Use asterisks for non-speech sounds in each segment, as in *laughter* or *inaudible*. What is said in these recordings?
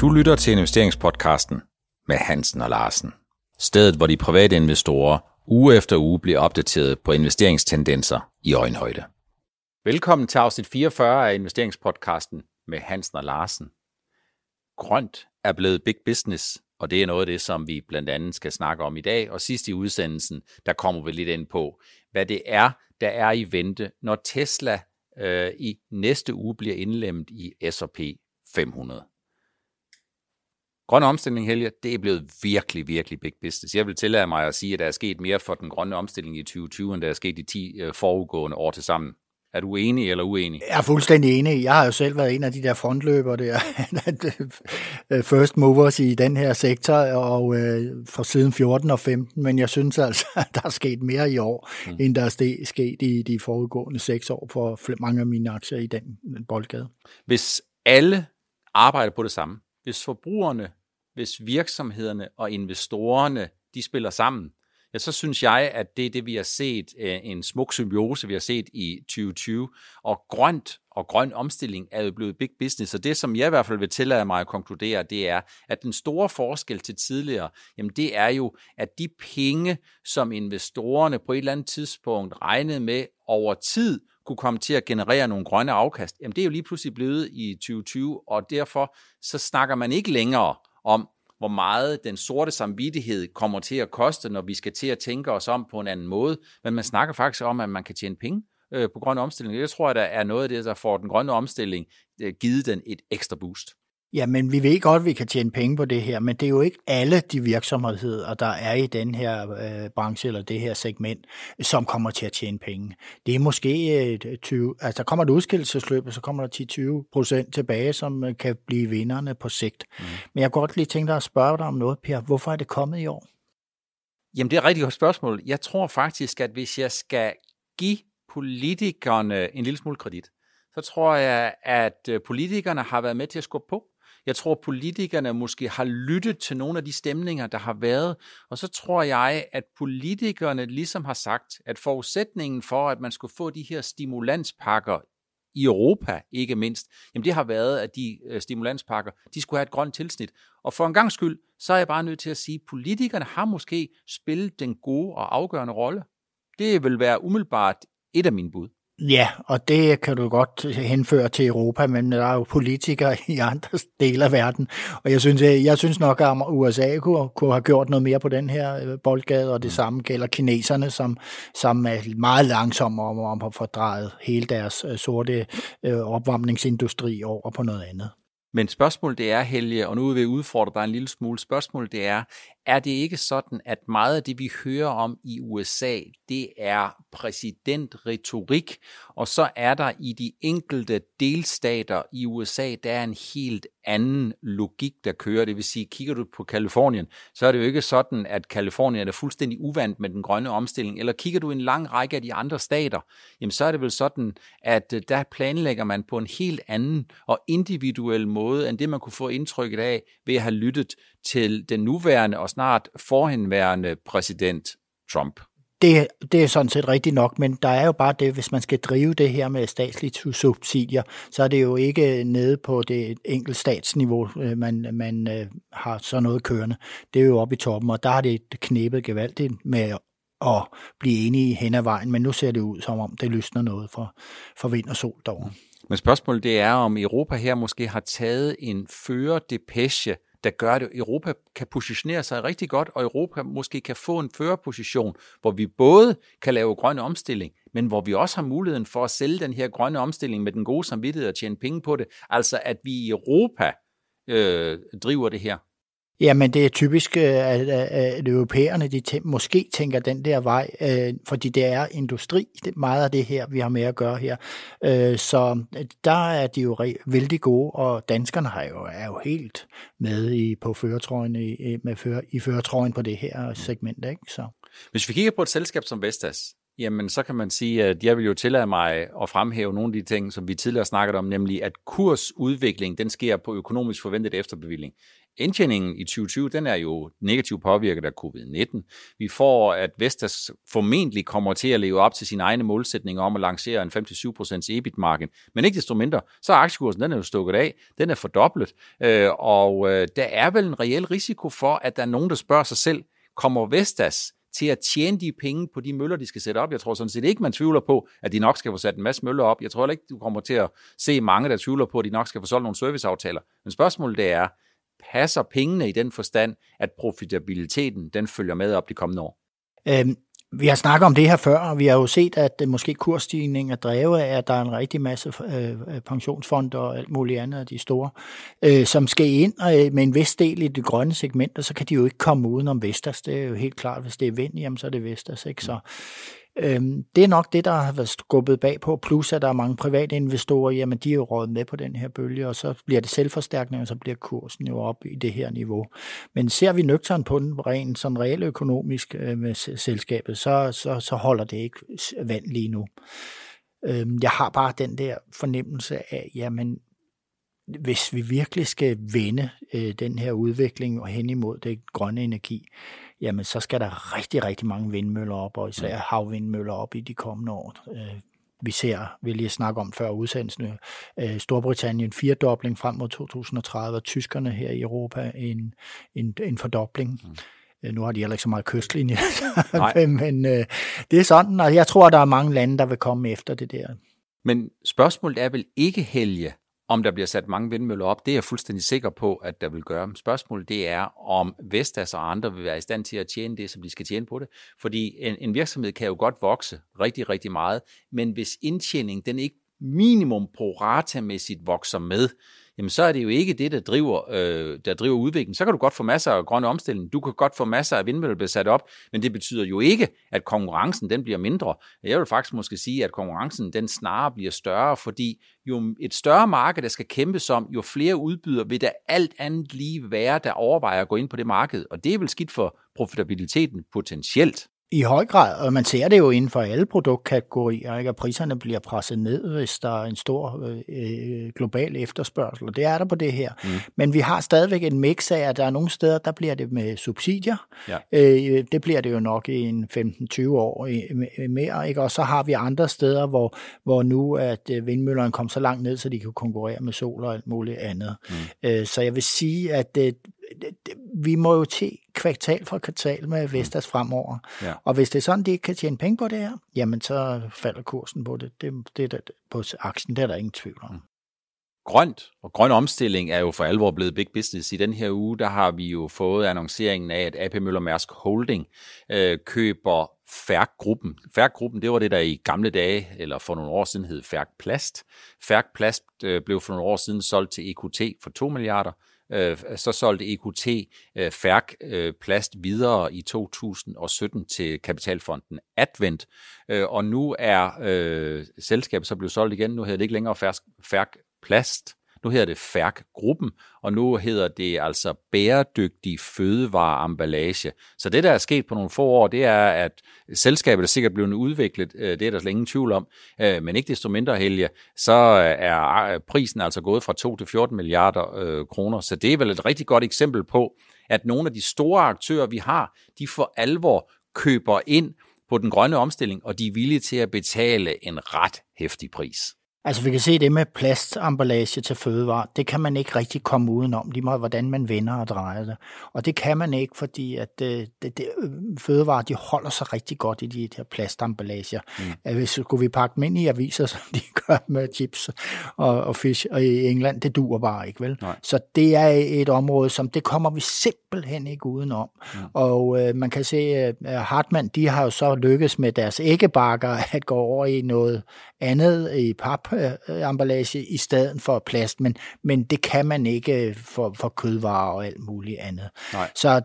Du lytter til investeringspodcasten med Hansen og Larsen. Stedet, hvor de private investorer uge efter uge bliver opdateret på investeringstendenser i øjenhøjde. Velkommen til afsnit 44 af investeringspodcasten med Hansen og Larsen. Grønt er blevet big business, og det er noget af det, som vi blandt andet skal snakke om i dag. Og sidst i udsendelsen, der kommer vi lidt ind på, hvad det er, der er i vente, når Tesla øh, i næste uge bliver indlemmet i S&P 500. Grøn omstilling, Helge, det er blevet virkelig, virkelig big business. Jeg vil tillade mig at sige, at der er sket mere for den grønne omstilling i 2020, end der er sket i 10 øh, forudgående år til sammen. Er du enig eller uenig? Jeg er fuldstændig enig. Jeg har jo selv været en af de der frontløbere der, *laughs* first movers i den her sektor, og øh, fra siden 14 og 15, men jeg synes altså, at *laughs* der er sket mere i år, mm. end der er sket i de forudgående seks år for mange af mine aktier i den boldgade. Hvis alle arbejder på det samme, hvis forbrugerne, hvis virksomhederne og investorerne, de spiller sammen, ja, så synes jeg, at det er det, vi har set, øh, en smuk symbiose, vi har set i 2020. Og grønt og grøn omstilling er jo blevet big business, og det, som jeg i hvert fald vil tillade mig at konkludere, det er, at den store forskel til tidligere, jamen det er jo, at de penge, som investorerne på et eller andet tidspunkt regnede med over tid, kunne komme til at generere nogle grønne afkast, jamen det er jo lige pludselig blevet i 2020, og derfor så snakker man ikke længere om, hvor meget den sorte samvittighed kommer til at koste, når vi skal til at tænke os om på en anden måde. Men man snakker faktisk om, at man kan tjene penge øh, på grøn omstilling. Det tror jeg, der er noget af det, der får den grønne omstilling øh, givet den et ekstra boost. Ja, men vi ved godt, at vi kan tjene penge på det her, men det er jo ikke alle de virksomheder, der er i den her øh, branche eller det her segment, som kommer til at tjene penge. Det er måske øh, 20, altså der kommer et udskillelsesløb, og så kommer der 10-20 procent tilbage, som øh, kan blive vinderne på sigt. Mm. Men jeg kunne godt lige tænke dig at spørge dig om noget, Per. Hvorfor er det kommet i år? Jamen, det er et rigtig godt spørgsmål. Jeg tror faktisk, at hvis jeg skal give politikerne en lille smule kredit, så tror jeg, at øh, politikerne har været med til at skubbe på. Jeg tror, politikerne måske har lyttet til nogle af de stemninger, der har været, og så tror jeg, at politikerne ligesom har sagt, at forudsætningen for, at man skulle få de her stimulanspakker i Europa ikke mindst, jamen det har været, at de øh, stimulanspakker, de skulle have et grønt tilsnit. Og for en gang skyld, så er jeg bare nødt til at sige, at politikerne har måske spillet den gode og afgørende rolle. Det vil være umiddelbart et af mine bud. Ja, og det kan du godt henføre til Europa, men der er jo politikere *laughs* i andre dele af verden, og jeg synes, jeg synes nok, at USA kunne, kunne have gjort noget mere på den her øh, boldgade, og det mm. samme gælder kineserne, som, som er meget langsomme om, om at få drejet hele deres øh, sorte øh, opvarmningsindustri over på noget andet. Men spørgsmålet det er, Helge, og nu vil jeg udfordre dig en lille smule, spørgsmålet det er, er det ikke sådan, at meget af det, vi hører om i USA, det er præsidentretorik, og så er der i de enkelte delstater i USA, der er en helt anden logik, der kører. Det vil sige, kigger du på Kalifornien, så er det jo ikke sådan, at Kalifornien er fuldstændig uvandt med den grønne omstilling. Eller kigger du en lang række af de andre stater, jamen så er det vel sådan, at øh, der planlægger man på en helt anden og individuel måde, end det man kunne få indtrykket af ved at have lyttet til den nuværende og snart forhenværende præsident Trump. Det, det er sådan set rigtigt nok, men der er jo bare det, hvis man skal drive det her med statslige subsidier, så er det jo ikke nede på det enkelte statsniveau, øh, man, man øh, har sådan noget kørende. Det er jo oppe i toppen, og der har det knæbet gevaldigt med at blive enige hen ad vejen, men nu ser det ud som om, det lysner noget for, for vind og sol derovre. Men spørgsmålet det er, om Europa her måske har taget en fører depeche der gør, at Europa kan positionere sig rigtig godt, og Europa måske kan få en førerposition, hvor vi både kan lave grøn omstilling, men hvor vi også har muligheden for at sælge den her grønne omstilling med den gode samvittighed og tjene penge på det. Altså at vi i Europa øh, driver det her. Jamen, det er typisk, øh, at, at europæerne de tæ- måske tænker den der vej, øh, fordi det er industri, det er meget af det her, vi har med at gøre her. Øh, så øh, der er de jo vældig gode, og danskerne har jo, er jo helt med i, på føretrøjen, i, med føre, i føretrøjen på det her segment. Ikke? Så. Hvis vi kigger på et selskab som Vestas, Jamen, så kan man sige, at jeg vil jo tillade mig at fremhæve nogle af de ting, som vi tidligere snakket om, nemlig at kursudvikling, den sker på økonomisk forventet efterbevilling. indtjeningen i 2020, den er jo negativt påvirket af covid-19. Vi får, at Vestas formentlig kommer til at leve op til sine egne målsætninger om at lancere en 5-7% EBIT-margin. Men ikke desto mindre, så er aktiekursen, den er jo stukket af, den er fordoblet, øh, og øh, der er vel en reel risiko for, at der er nogen, der spørger sig selv, kommer Vestas til at tjene de penge på de møller, de skal sætte op. Jeg tror sådan set ikke, man tvivler på, at de nok skal få sat en masse møller op. Jeg tror heller ikke, du kommer til at se mange, der tvivler på, at de nok skal få solgt nogle serviceaftaler. Men spørgsmålet det er, passer pengene i den forstand, at profitabiliteten den følger med op de kommende år? Øhm, vi har snakket om det her før, og vi har jo set, at øh, måske kursstigningen er drevet af, at der er en rigtig masse øh, øh pensionsfonder og alt muligt andet af de store, øh, som skal ind øh, med en vis del i det grønne segment, og så kan de jo ikke komme uden om Vestas. Det er jo helt klart, hvis det er vind, jamen, så er det Vestas. Ikke? Så, Øhm, det er nok det, der har været skubbet bag på, plus at der er mange private investorer, jamen de er jo rådet med på den her bølge, og så bliver det selvforstærkning, og så bliver kursen jo op i det her niveau. Men ser vi nøgteren på den rent sådan reelle økonomisk øh, med selskabet, så, så, så holder det ikke vand lige nu. Øhm, jeg har bare den der fornemmelse af, jamen hvis vi virkelig skal vende øh, den her udvikling og hen imod det grønne energi, jamen så skal der rigtig, rigtig mange vindmøller op, og især havvindmøller op i de kommende år. Øh, vi ser, vi lige snakke om før udsendelsen, øh, Storbritannien firedobling frem mod 2030, og tyskerne her i Europa en, en, en fordobling. Mm. Øh, nu har de heller ikke så meget kystlinje, *laughs* *laughs* men øh, det er sådan, og jeg tror, der er mange lande, der vil komme efter det der. Men spørgsmålet er vel ikke, Helge, om der bliver sat mange vindmøller op, det er jeg fuldstændig sikker på, at der vil gøre. Spørgsmålet det er, om Vestas og andre vil være i stand til at tjene det, som de skal tjene på det. Fordi en, en virksomhed kan jo godt vokse rigtig, rigtig meget, men hvis indtjeningen den ikke minimum pro ratamæssigt vokser med, jamen så er det jo ikke det, der driver, øh, der driver udviklingen. Så kan du godt få masser af grønne omstilling, du kan godt få masser af vindmøller blive sat op, men det betyder jo ikke, at konkurrencen den bliver mindre. Jeg vil faktisk måske sige, at konkurrencen den snarere bliver større, fordi jo et større marked, der skal kæmpes om, jo flere udbydere vil der alt andet lige være, der overvejer at gå ind på det marked. Og det er vel skidt for profitabiliteten potentielt. I høj grad, og man ser det jo inden for alle produktkategorier, ikke? at priserne bliver presset ned, hvis der er en stor øh, øh, global efterspørgsel, og det er der på det her. Mm. Men vi har stadigvæk en mix af, at der er nogle steder, der bliver det med subsidier. Ja. Øh, det bliver det jo nok i en 15-20 år mere, ikke? og så har vi andre steder, hvor, hvor nu at øh, vindmøllerne kom så langt ned, så de kan konkurrere med sol og alt muligt andet. Mm. Øh, så jeg vil sige, at øh, vi må jo til kvartal for kvartal med Vestas fremover. Ja. Og hvis det er sådan, de ikke kan tjene penge på det her, jamen så falder kursen på det. Det, det, det på aktien, det er der ingen tvivl om. Mm. Grønt og grøn omstilling er jo for alvor blevet big business. I den her uge, der har vi jo fået annonceringen af, at AP Møller Mærsk Holding øh, køber Færk-gruppen. Færk-gruppen, det var det, der i gamle dage, eller for nogle år siden hed Færk Plast. Færk Plast øh, blev for nogle år siden solgt til EQT for 2 milliarder øh, så solgte EQT øh, Færk øh, Plast videre i 2017 til kapitalfonden Advent, øh, og nu er øh, selskabet så blevet solgt igen. Nu hedder det ikke længere Færk, Færk Plast, nu hedder det Færk-gruppen, og nu hedder det altså bæredygtig fødevareemballage. Så det, der er sket på nogle få år, det er, at selskabet er sikkert blevet udviklet, øh, det er der slet ingen tvivl om, øh, men ikke desto mindre, Helge, så øh, er prisen altså gået fra 2 til 14 milliarder kroner. Så det er vel et rigtig godt eksempel på, at nogle af de store aktører, vi har, de for alvor køber ind på den grønne omstilling, og de er villige til at betale en ret hæftig pris. Altså vi kan se det med plastemballage til fødevare, det kan man ikke rigtig komme udenom, lige meget hvordan man vender og drejer det. Og det kan man ikke, fordi at det, øh, det, det, fødevarer de holder sig rigtig godt i de her plastemballager. Mm. Hvis skulle vi pakke dem ind i aviser, *laughs* som de gør med chips og, og fish og i England, det duer bare ikke, vel? Nej. Så det er et område, som det kommer vi simpelthen ikke udenom. Mm. Og øh, man kan se, at Hartmann, de har jo så lykkes med deres æggebakker at gå over i noget andet i papemballage i stedet for plast, men, men det kan man ikke for, for kødvarer og alt muligt andet. Nej. Så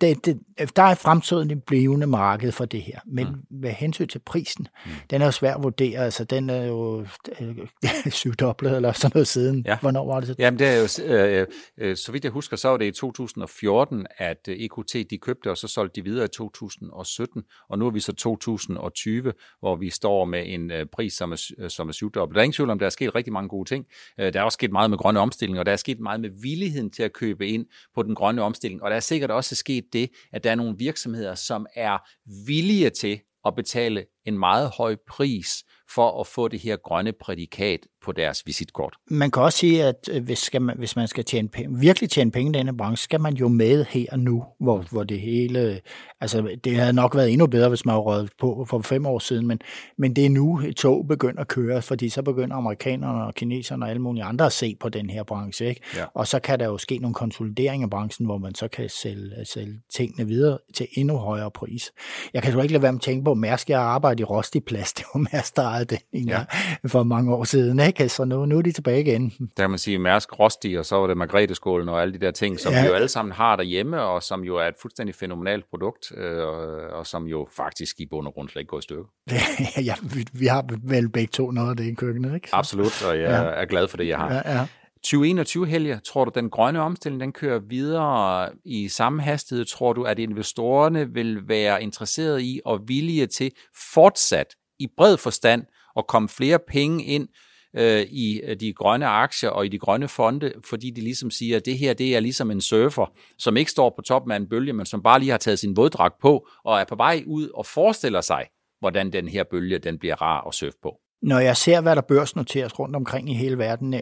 det, det, der er fremtiden et blivende marked for det her, men mm. med hensyn til prisen, mm. den er jo svær at vurdere, altså den er jo øh, *laughs* syvdoblet eller sådan noget siden. Ja. Hvornår var det så? Jamen det er jo, øh, øh, så vidt jeg husker, så var det i 2014, at EQT de købte, og så solgte de videre i 2017, og nu er vi så 2020, hvor vi står med en øh, pris, som er, som er syvdoblet. Der er ingen tvivl om, der er sket rigtig mange gode ting. Øh, der er også sket meget med grønne omstilling, og der er sket meget med villigheden til at købe ind på den grønne omstilling, og der er sikkert også sket det, at der er nogle virksomheder, som er villige til at betale en meget høj pris for at få det her grønne prædikat på deres visitkort. Man kan også sige, at øh, hvis, skal man, hvis man skal tjene penge, virkelig tjene penge i denne branche, skal man jo med her og nu, hvor, hvor det hele, altså det havde nok været endnu bedre, hvis man havde røget på for fem år siden, men, men det er nu, et tog begynder at køre, fordi så begynder amerikanerne og kineserne og alle mulige andre at se på den her branche, ikke? Ja. og så kan der jo ske nogle konsolidering af branchen, hvor man så kan sælge, sælge tingene videre til endnu højere pris. Jeg kan jo ikke lade være med at tænke på, at Mærsk, jeg arbejdet i Rosti Plast, det var Mærsk, der ejede den ja. for mange år siden, ikke? Så nu, nu er de tilbage igen. Der kan man sige Mærsk Rosti, og så var det Margrethe-skålen og alle de der ting, som ja. vi jo alle sammen har derhjemme, og som jo er et fuldstændig fænomenalt produkt, øh, og, og som jo faktisk i bund og grund slet ikke går i stykker. *laughs* ja, vi, vi har vel begge to noget af det i køkkenet, ikke? Så. Absolut, og jeg ja. er glad for det, jeg har. Ja, ja. 2021 helge, tror du, den grønne omstilling, den kører videre i samme hastighed? Tror du, at investorerne vil være interesseret i og villige til fortsat i bred forstand at komme flere penge ind øh, i øh, de grønne aktier og i de grønne fonde, fordi de ligesom siger, at det her det er ligesom en surfer, som ikke står på toppen af en bølge, men som bare lige har taget sin våddragt på og er på vej ud og forestiller sig, hvordan den her bølge den bliver rar at surfe på. Når jeg ser, hvad der børsnoteres rundt omkring i hele verden, øh,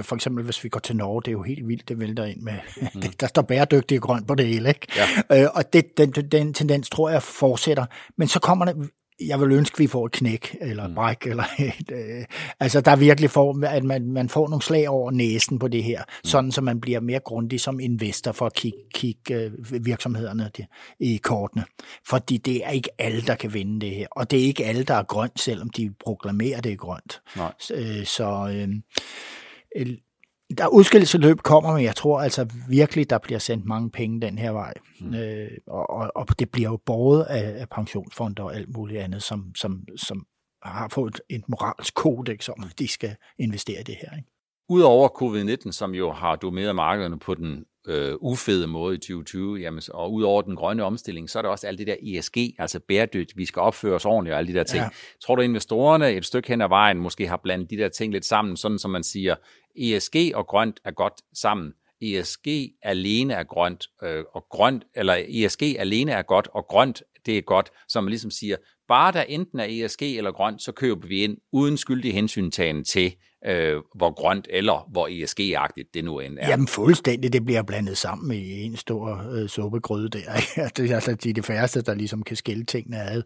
for eksempel hvis vi går til Norge, det er jo helt vildt, det vælter ind med, mm. *laughs* der står bæredygtigt grønt på det hele, ikke? Ja. Øh, og det, den, den tendens tror jeg fortsætter. Men så kommer der jeg vil ønske, at vi får et knæk eller et mm. bræk. Eller *laughs* et, øh, altså, der virkelig får, at man, man får nogle slag over næsen på det her, mm. sådan så man bliver mere grundig som investor for at kigge, kigge øh, virksomhederne i kortene. Fordi det er ikke alle, der kan vinde det her. Og det er ikke alle, der er grønt, selvom de proklamerer, det er grønt. Nej. Øh, så øh, der udskillelseløb kommer, men jeg tror altså virkelig, der bliver sendt mange penge den her vej. Mm. Øh, og, og, og det bliver jo både af, af pensionsfonder og alt muligt andet, som, som, som har fået et moralsk kodex om, at de skal investere i det her. Ikke? Udover covid-19, som jo har domineret markederne på den øh, ufede måde i 2020, jamen, og udover den grønne omstilling, så er der også alt det der ESG, altså bæredygtigt, vi skal opføre os ordentligt og alle de der ting. Ja. Tror du, investorerne et stykke hen ad vejen måske har blandet de der ting lidt sammen, sådan som man siger, ESG og grønt er godt sammen. ESG alene er grønt, øh, og grønt, eller ESG alene er godt, og grønt det er godt, som man ligesom siger, bare der enten er ESG eller grønt, så køber vi ind uden skyldig hensyntagen til, øh, hvor grønt eller hvor ESG-agtigt det nu end er. Jamen fuldstændig, det bliver blandet sammen i en stor øh, suppegryde der. *laughs* det er altså de, de færreste, der ligesom kan skille tingene ad.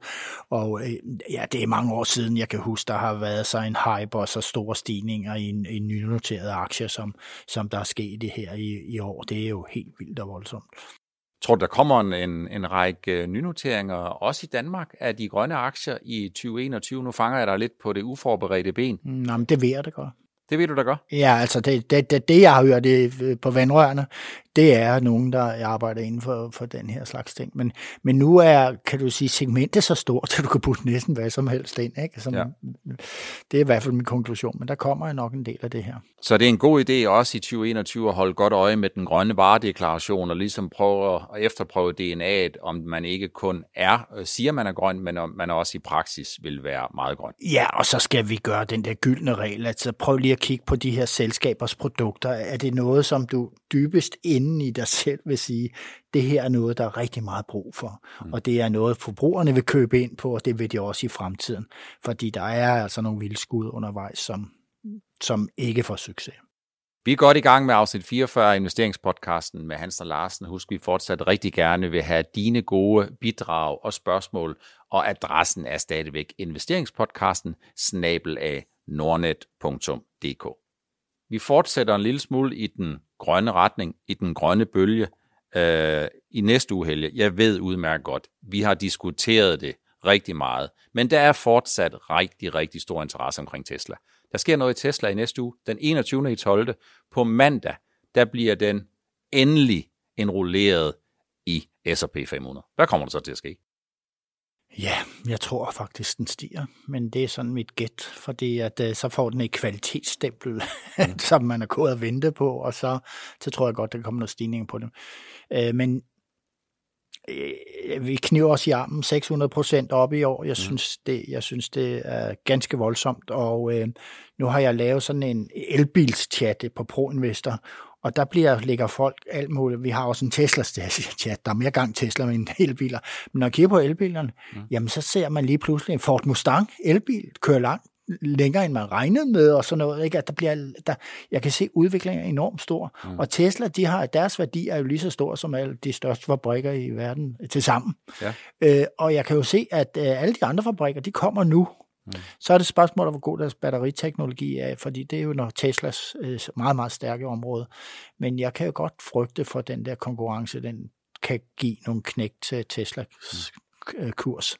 Og øh, ja, det er mange år siden, jeg kan huske, der har været så en hype og så store stigninger i, en, en nynoteret aktie, som, som der er sket det her i, i år. Det er jo helt vildt og voldsomt. Tror du, der kommer en, en, en række øh, nynoteringer også i Danmark af de grønne aktier i 2021? Nu fanger jeg dig lidt på det uforberedte ben. Nå, men det ved jeg det godt. Det ved du da godt. Ja, altså det, det, det, det jeg har hørt det, øh, på vandrørene, det er nogen, der arbejder inden for, for den her slags ting. Men, men nu er, kan du sige, segmentet så stort, *laughs* at du kan putte næsten hvad som helst ind. Ikke? Som, ja. Det er i hvert fald min konklusion, men der kommer nok en del af det her. Så det er en god idé også i 2021 at holde godt øje med den grønne varedeklaration og ligesom prøve at efterprøve DNA'et, om man ikke kun er, øh, siger man er grøn, men om man også i praksis vil være meget grøn. Ja, og så skal vi gøre den der gyldne regel. Altså prøv lige at kigge på de her selskabers produkter. Er det noget, som du dybest inden i dig selv vil sige, det her er noget, der er rigtig meget brug for, mm. og det er noget, forbrugerne vil købe ind på, og det vil de også i fremtiden, fordi der er altså nogle vildskud undervejs, som, som ikke får succes. Vi er godt i gang med afsnit 44 af investeringspodcasten med Hans og Larsen. Husk, vi fortsat rigtig gerne vil have dine gode bidrag og spørgsmål, og adressen er stadigvæk investeringspodcasten snabel af nordnet.dk. Vi fortsætter en lille smule i den grønne retning, i den grønne bølge øh, i næste uge, Helge. Jeg ved udmærket godt, vi har diskuteret det rigtig meget, men der er fortsat rigtig, rigtig stor interesse omkring Tesla. Der sker noget i Tesla i næste uge, den 21. i 12. På mandag, der bliver den endelig enrulleret i S&P 500. Hvad kommer der så til at ske? Ja, jeg tror faktisk, den stiger, men det er sådan mit gæt, fordi at, uh, så får den et kvalitetsstempel, *laughs* mm. som man er gået at vente på, og så, så tror jeg godt, der kommer noget stigning på det. Uh, men uh, vi kniver os i armen 600 procent op i år. Jeg, mm. synes, det, jeg synes, det er ganske voldsomt, og uh, nu har jeg lavet sådan en elbilschat på ProInvestor, og der bliver, ligger folk alt muligt. Vi har også en Tesla chat. Der er mere gang Tesla end elbiler. Men når jeg kigger på elbilerne, mm. jamen så ser man lige pludselig en Ford Mustang elbil køre langt længere, end man regnede med, og sådan noget. Ikke? At der bliver, der, jeg kan se, udviklingen er enormt stor. Mm. Og Tesla, de har, deres værdi er jo lige så stor som alle de største fabrikker i verden til sammen. Ja. Øh, og jeg kan jo se, at øh, alle de andre fabrikker, de kommer nu. Mm. Så er det spørgsmål, hvor god deres batteriteknologi er, fordi det er jo når Teslas øh, meget, meget stærke område. Men jeg kan jo godt frygte for den der konkurrence, den kan give nogle knæk til Teslas mm. kurs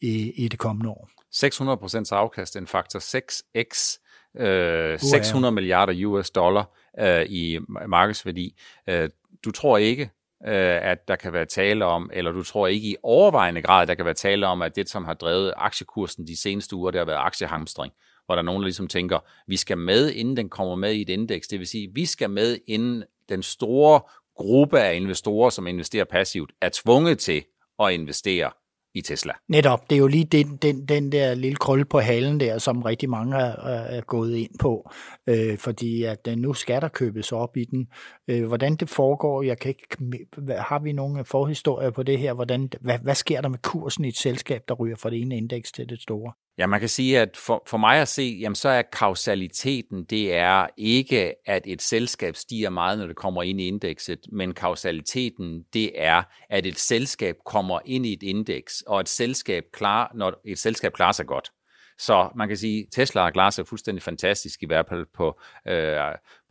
i, i det kommende år. 600% afkast, en faktor 6x, øh, 600 milliarder US dollar øh, i markedsværdi. Øh, du tror ikke, øh, at der kan være tale om, eller du tror ikke i overvejende grad, der kan være tale om, at det, som har drevet aktiekursen de seneste uger, det har været aktiehamstring, hvor der er nogen, der ligesom tænker, vi skal med, inden den kommer med i et indeks. Det vil sige, vi skal med, inden den store gruppe af investorer, som investerer passivt, er tvunget til at investere i Tesla. Netop, det er jo lige den, den, den der lille krølle på halen der, som rigtig mange er, er gået ind på, øh, fordi at øh, nu skal der købes op i den. Øh, hvordan det foregår, jeg kan ikke, har vi nogle forhistorier på det her, hvordan, hvad, hvad sker der med kursen i et selskab, der ryger fra det ene indeks til det store? Ja, man kan sige, at for, for mig at se, jamen så er kausaliteten, det er ikke, at et selskab stiger meget, når det kommer ind i indekset, men kausaliteten, det er, at et selskab kommer ind i et indeks, og et selskab klar, når et selskab klarer sig godt. Så man kan sige, at Tesla har klaret sig fuldstændig fantastisk, i hvert fald på, øh,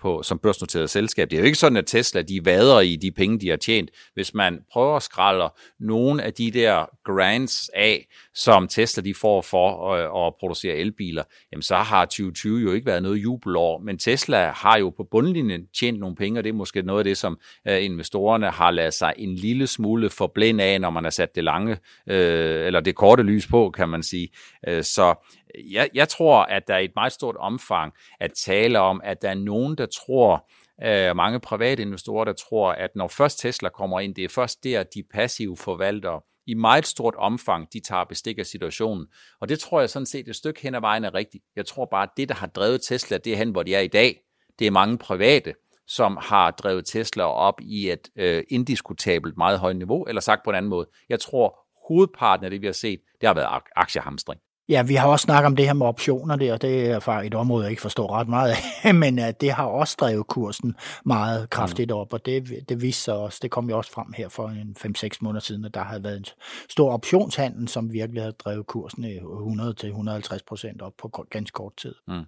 på, som børsnoteret selskab. Det er jo ikke sådan, at Tesla de vader i de penge, de har tjent. Hvis man prøver at skralde nogle af de der grants af, som Tesla de får for at, at producere elbiler, jamen så har 2020 jo ikke været noget jubelår, men Tesla har jo på bundlinjen tjent nogle penge, og det er måske noget af det, som øh, investorerne har lavet sig en lille smule forblænde af, når man har sat det lange, øh, eller det korte lys på, kan man sige. Øh, så jeg, jeg tror, at der er et meget stort omfang at tale om, at der er nogen, der tror, øh, mange private investorer, der tror, at når først Tesla kommer ind, det er først der, de passive forvaltere i meget stort omfang, de tager bestik af situationen. Og det tror jeg sådan set et stykke hen ad vejen er rigtigt. Jeg tror bare, at det, der har drevet Tesla, det er hen, hvor de er i dag. Det er mange private, som har drevet Tesla op i et øh, indiskutabelt meget højt niveau, eller sagt på en anden måde. Jeg tror, hovedparten af det, vi har set, det har været aktiehamstring. Ja, vi har også snakket om det her med optioner der, det er faktisk et område, jeg ikke forstår ret meget af, *laughs* men uh, det har også drevet kursen meget kraftigt mm. op, og det, det viste sig også, det kom jo også frem her for en 5-6 måneder siden, at der havde været en stor optionshandel, som virkelig havde drevet kursen 100-150 procent op på ganske kort tid. Mm.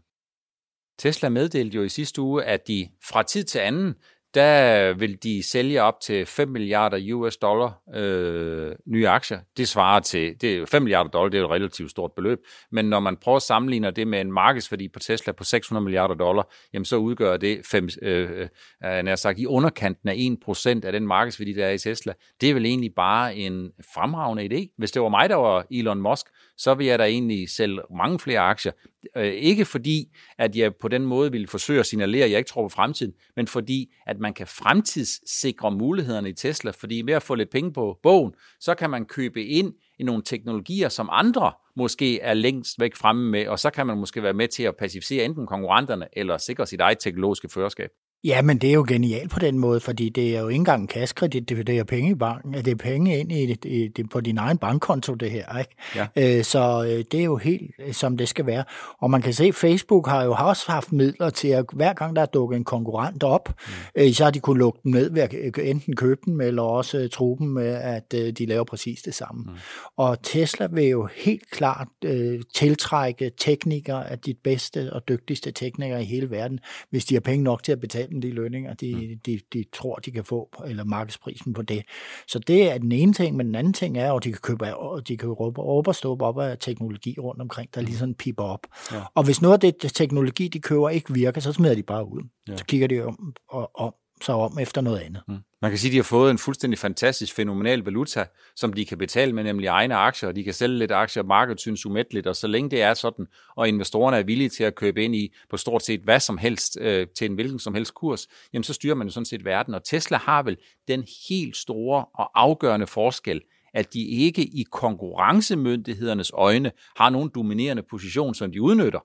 Tesla meddelte jo i sidste uge, at de fra tid til anden der vil de sælge op til 5 milliarder US dollar øh, nye aktier. Det svarer til, det er 5 milliarder dollar, det er et relativt stort beløb, men når man prøver at sammenligne det med en markedsværdi på Tesla på 600 milliarder dollar, jamen så udgør det fem, øh, øh nær sagt, i underkanten af 1% af den markedsværdi, der er i Tesla. Det er vel egentlig bare en fremragende idé. Hvis det var mig, der var Elon Musk, så vil jeg da egentlig sælge mange flere aktier. Øh, ikke fordi, at jeg på den måde vil forsøge at signalere, at jeg ikke tror på fremtiden, men fordi, at man kan fremtidssikre mulighederne i Tesla, fordi ved at få lidt penge på bogen, så kan man købe ind i nogle teknologier, som andre måske er længst væk fremme med, og så kan man måske være med til at pacificere enten konkurrenterne, eller sikre sit eget teknologiske førerskab. Ja, men det er jo genialt på den måde, fordi det er jo ikke engang en kassekredit, det er penge i banken, det er penge ind i, i, i, på din egen bankkonto, det her. Ikke? Ja. Øh, så øh, det er jo helt, øh, som det skal være. Og man kan se, at Facebook har jo også haft midler til, at hver gang der er dukket en konkurrent op, mm. så har de kunnet lukke dem ned ved at enten købe dem, eller også tro dem med, at de laver præcis det samme. Mm. Og Tesla vil jo helt klart øh, tiltrække teknikere af de bedste og dygtigste teknikere i hele verden, hvis de har penge nok til at betale dem de lønninger, de, mm. de, de tror, de kan få, eller markedsprisen på det. Så det er den ene ting, men den anden ting er, at de kan købe og de kan råbe op og stå op af teknologi rundt omkring, der mm. lige sådan piper op. Ja. Og hvis noget af det teknologi, de køber, ikke virker, så smider de bare ud. Ja. Så kigger de om, og, om sig om efter noget andet. Mm. Man kan sige, at de har fået en fuldstændig fantastisk, fænomenal valuta, som de kan betale med, nemlig egne aktier, og de kan sælge lidt aktier, markedet synes umætteligt, og så længe det er sådan, og investorerne er villige til at købe ind i på stort set hvad som helst, øh, til en hvilken som helst kurs, jamen så styrer man jo sådan set verden, og Tesla har vel den helt store og afgørende forskel, at de ikke i konkurrencemyndighedernes øjne har nogen dominerende position, som de udnytter.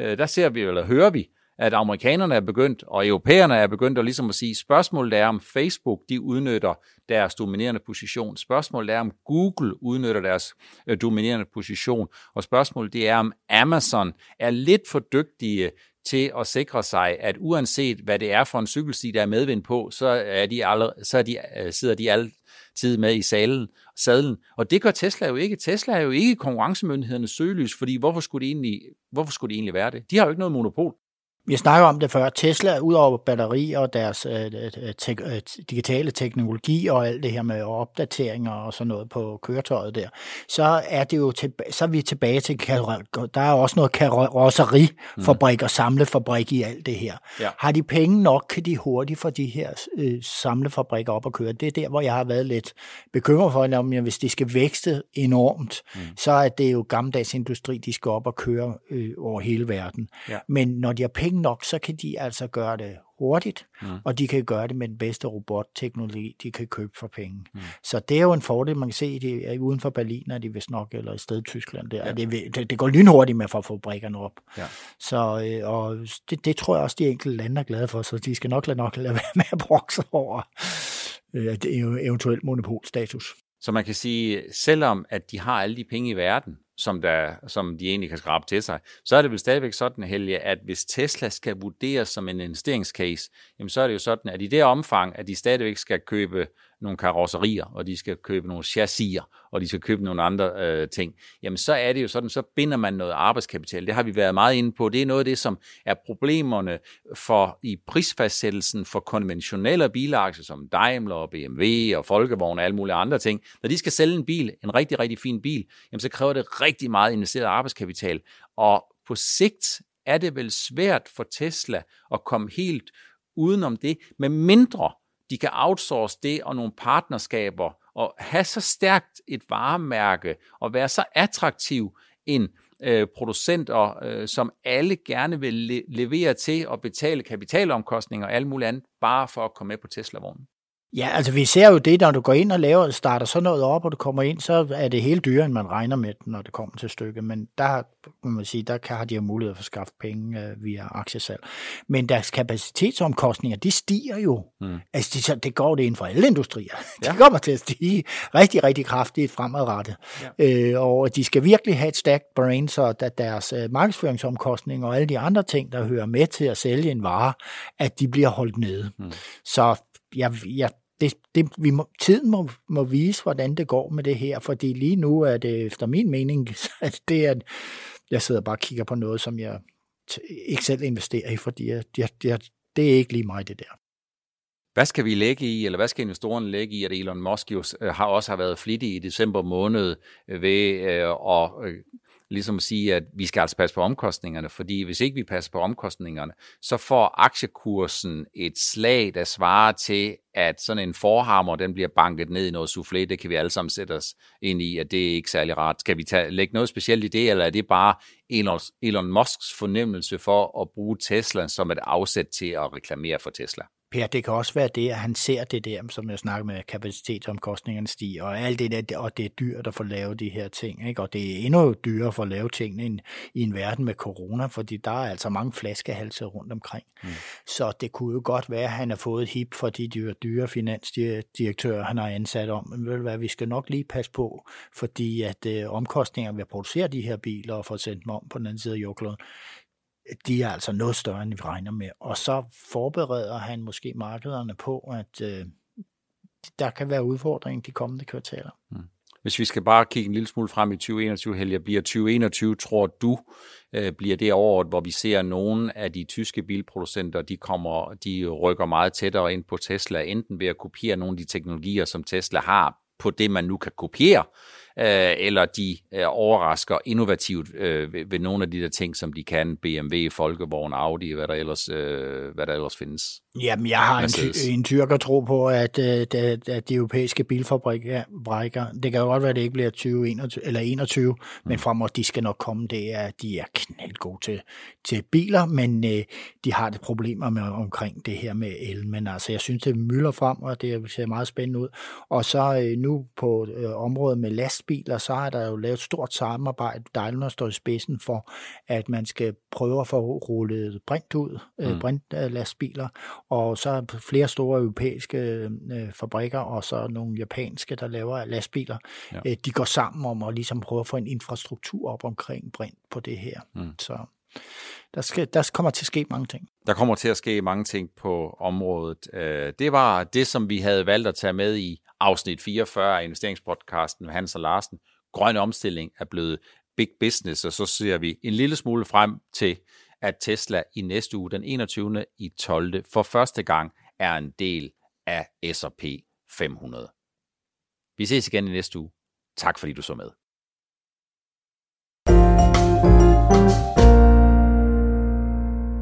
Øh, der ser vi, eller hører vi, at amerikanerne er begyndt, og europæerne er begyndt at ligesom at sige, spørgsmålet er, om Facebook de udnytter deres dominerende position. Spørgsmålet er, om Google udnytter deres øh, dominerende position. Og spørgsmålet det er, om Amazon er lidt for dygtige til at sikre sig, at uanset hvad det er for en cykelsti, der er medvind på, så, er de alle, så er de, øh, sidder de altid med i salen, sadlen. Og det gør Tesla jo ikke. Tesla er jo ikke konkurrencemyndighedernes søgelys, fordi hvorfor skulle, det egentlig, hvorfor skulle det egentlig være det? De har jo ikke noget monopol vi snakker om det før, Tesla, ud over batterier og deres øh, øh, te- øh, digitale teknologi og alt det her med opdateringer og sådan noget på køretøjet der, så er det jo til, så er vi tilbage til, der er også noget karosserifabrik og samlefabrik i alt det her. Ja. Har de penge nok, kan de hurtigt få de her øh, samlefabrikker op at køre. Det er der, hvor jeg har været lidt bekymret for, at hvis de skal vækste enormt, mm. så er det jo gammeldags industri, de skal op og køre øh, over hele verden. Ja. Men når de har penge nok, så kan de altså gøre det hurtigt, mm. og de kan gøre det med den bedste robotteknologi, de kan købe for penge. Mm. Så det er jo en fordel, man kan se, det er uden for Berlin, er de vist nok, eller i stedet Tyskland. Der. Ja. Det, det, det går lynhurtigt med at få fabrikkerne op. Ja. Så, øh, og det, det tror jeg også, de enkelte lande er glade for, så de skal nok lade nok lade være med at brokse over øh, eventuelt monopolstatus. Så man kan sige, selvom at de har alle de penge i verden, som, der, som de egentlig kan skrabe til sig, så er det vel stadigvæk sådan, Helge, at hvis Tesla skal vurderes som en investeringscase, jamen så er det jo sådan, at i det omfang, at de stadigvæk skal købe nogle karosserier, og de skal købe nogle chassiser, og de skal købe nogle andre øh, ting, jamen så er det jo sådan, så binder man noget arbejdskapital. Det har vi været meget inde på. Det er noget af det, som er problemerne for i prisfastsættelsen for konventionelle bilaktier, som Daimler og BMW og Folkevogn og alle mulige andre ting. Når de skal sælge en bil, en rigtig, rigtig fin bil, jamen så kræver det rigtig meget investeret arbejdskapital. Og på sigt er det vel svært for Tesla at komme helt udenom det, med mindre de kan outsource det og nogle partnerskaber og have så stærkt et varemærke og være så attraktiv en øh, producenter, øh, som alle gerne vil le- levere til og betale kapitalomkostninger og alt muligt andet, bare for at komme med på Tesla-vognen. Ja, altså vi ser jo det, når du går ind og laver, starter sådan noget op, og du kommer ind, så er det helt dyrere, end man regner med, når det kommer til stykket. Men der, må man sige, der kan, har de jo mulighed for at skaffe penge uh, via aktiesalg. Men deres kapacitetsomkostninger, de stiger jo. Mm. Altså, de, det går det inden for alle industrier. *laughs* Ja. De kommer til at stige rigtig, rigtig kraftigt fremadrettet. Ja. Øh, og de skal virkelig have et stærkt brain, så at deres uh, markedsføringsomkostninger og alle de andre ting, der hører med til at sælge en vare, at de bliver holdt nede. Mm. Så jeg, jeg det, det, vi må, tiden må, må vise, hvordan det går med det her, fordi lige nu er det efter min mening, *laughs* at det er, jeg sidder bare og kigger på noget, som jeg ikke selv investerer i, fordi jeg, jeg, jeg, det er ikke lige mig, det der. Hvad skal vi lægge i, eller hvad skal investorerne lægge i, at Elon Musk jo øh, har også har været flittig i december måned øh, ved øh, at ligesom at sige, at vi skal altså passe på omkostningerne, fordi hvis ikke vi passer på omkostningerne, så får aktiekursen et slag, der svarer til, at sådan en forhammer, den bliver banket ned i noget soufflé, det kan vi alle sammen sætte os ind i, at det er ikke særlig rart. Skal vi tage, lægge noget specielt i det, eller er det bare Elon, Elon Musks fornemmelse for at bruge Tesla som et afsæt til at reklamere for Tesla? Per, det kan også være det, at han ser det der, som jeg snakker med, kapacitetsomkostningerne stiger, og alt det der, og det er dyrt at få lavet de her ting, ikke? og det er endnu dyrere for at lave tingene end, i en verden med corona, fordi der er altså mange flaskehalse rundt omkring. Mm. Så det kunne jo godt være, at han har fået et hip for de dyre, dyre finansdirektører, han har ansat om, men ved hvad, vi skal nok lige passe på, fordi at øh, omkostningerne ved at producere de her biler og få sendt dem om på den anden side af jordkloden, de er altså noget større, end vi regner med. Og så forbereder han måske markederne på, at øh, der kan være udfordringer de kommende kvartaler. Mm. Hvis vi skal bare kigge en lille smule frem i 2021, Helge, bliver 2021, tror du, øh, bliver det år, hvor vi ser nogle af de tyske bilproducenter, de, kommer, de rykker meget tættere ind på Tesla, enten ved at kopiere nogle af de teknologier, som Tesla har, på det, man nu kan kopiere, øh, eller de øh, overrasker innovativt øh, ved, ved nogle af de der ting, som de kan, BMW, Folkevogn, Audi, hvad der ellers, øh, hvad der ellers findes. Jamen, jeg har en, en tyrker tro på, at, at, at de europæiske bilfabrikker, det kan jo godt være, at det ikke bliver 20, 21, eller 21, mm. men fremover, de skal nok komme, det er, de er knaldgode til, til biler, men øh, de har det problemer med omkring det her med el, men altså, jeg synes, det mylder frem, og det ser meget spændende ud. Og så øh, nu på øh, området med lastbiler, så er der jo lavet et stort samarbejde. Daimler står i spidsen for, at man skal prøve at få rullet brint ud, øh, mm. brintlastbiler, og så er flere store europæiske øh, fabrikker, og så nogle japanske, der laver lastbiler. Ja. Øh, de går sammen om at ligesom prøve at få en infrastruktur op omkring brint på det her. Mm. Så der, skal, der kommer til at ske mange ting. Der kommer til at ske mange ting på området. Øh, det var det, som vi havde valgt at tage med i afsnit 44 af investeringspodcasten med Hans og Larsen. Grøn omstilling er blevet big business, og så ser vi en lille smule frem til, at Tesla i næste uge, den 21. i 12. for første gang er en del af S&P 500. Vi ses igen i næste uge. Tak fordi du så med.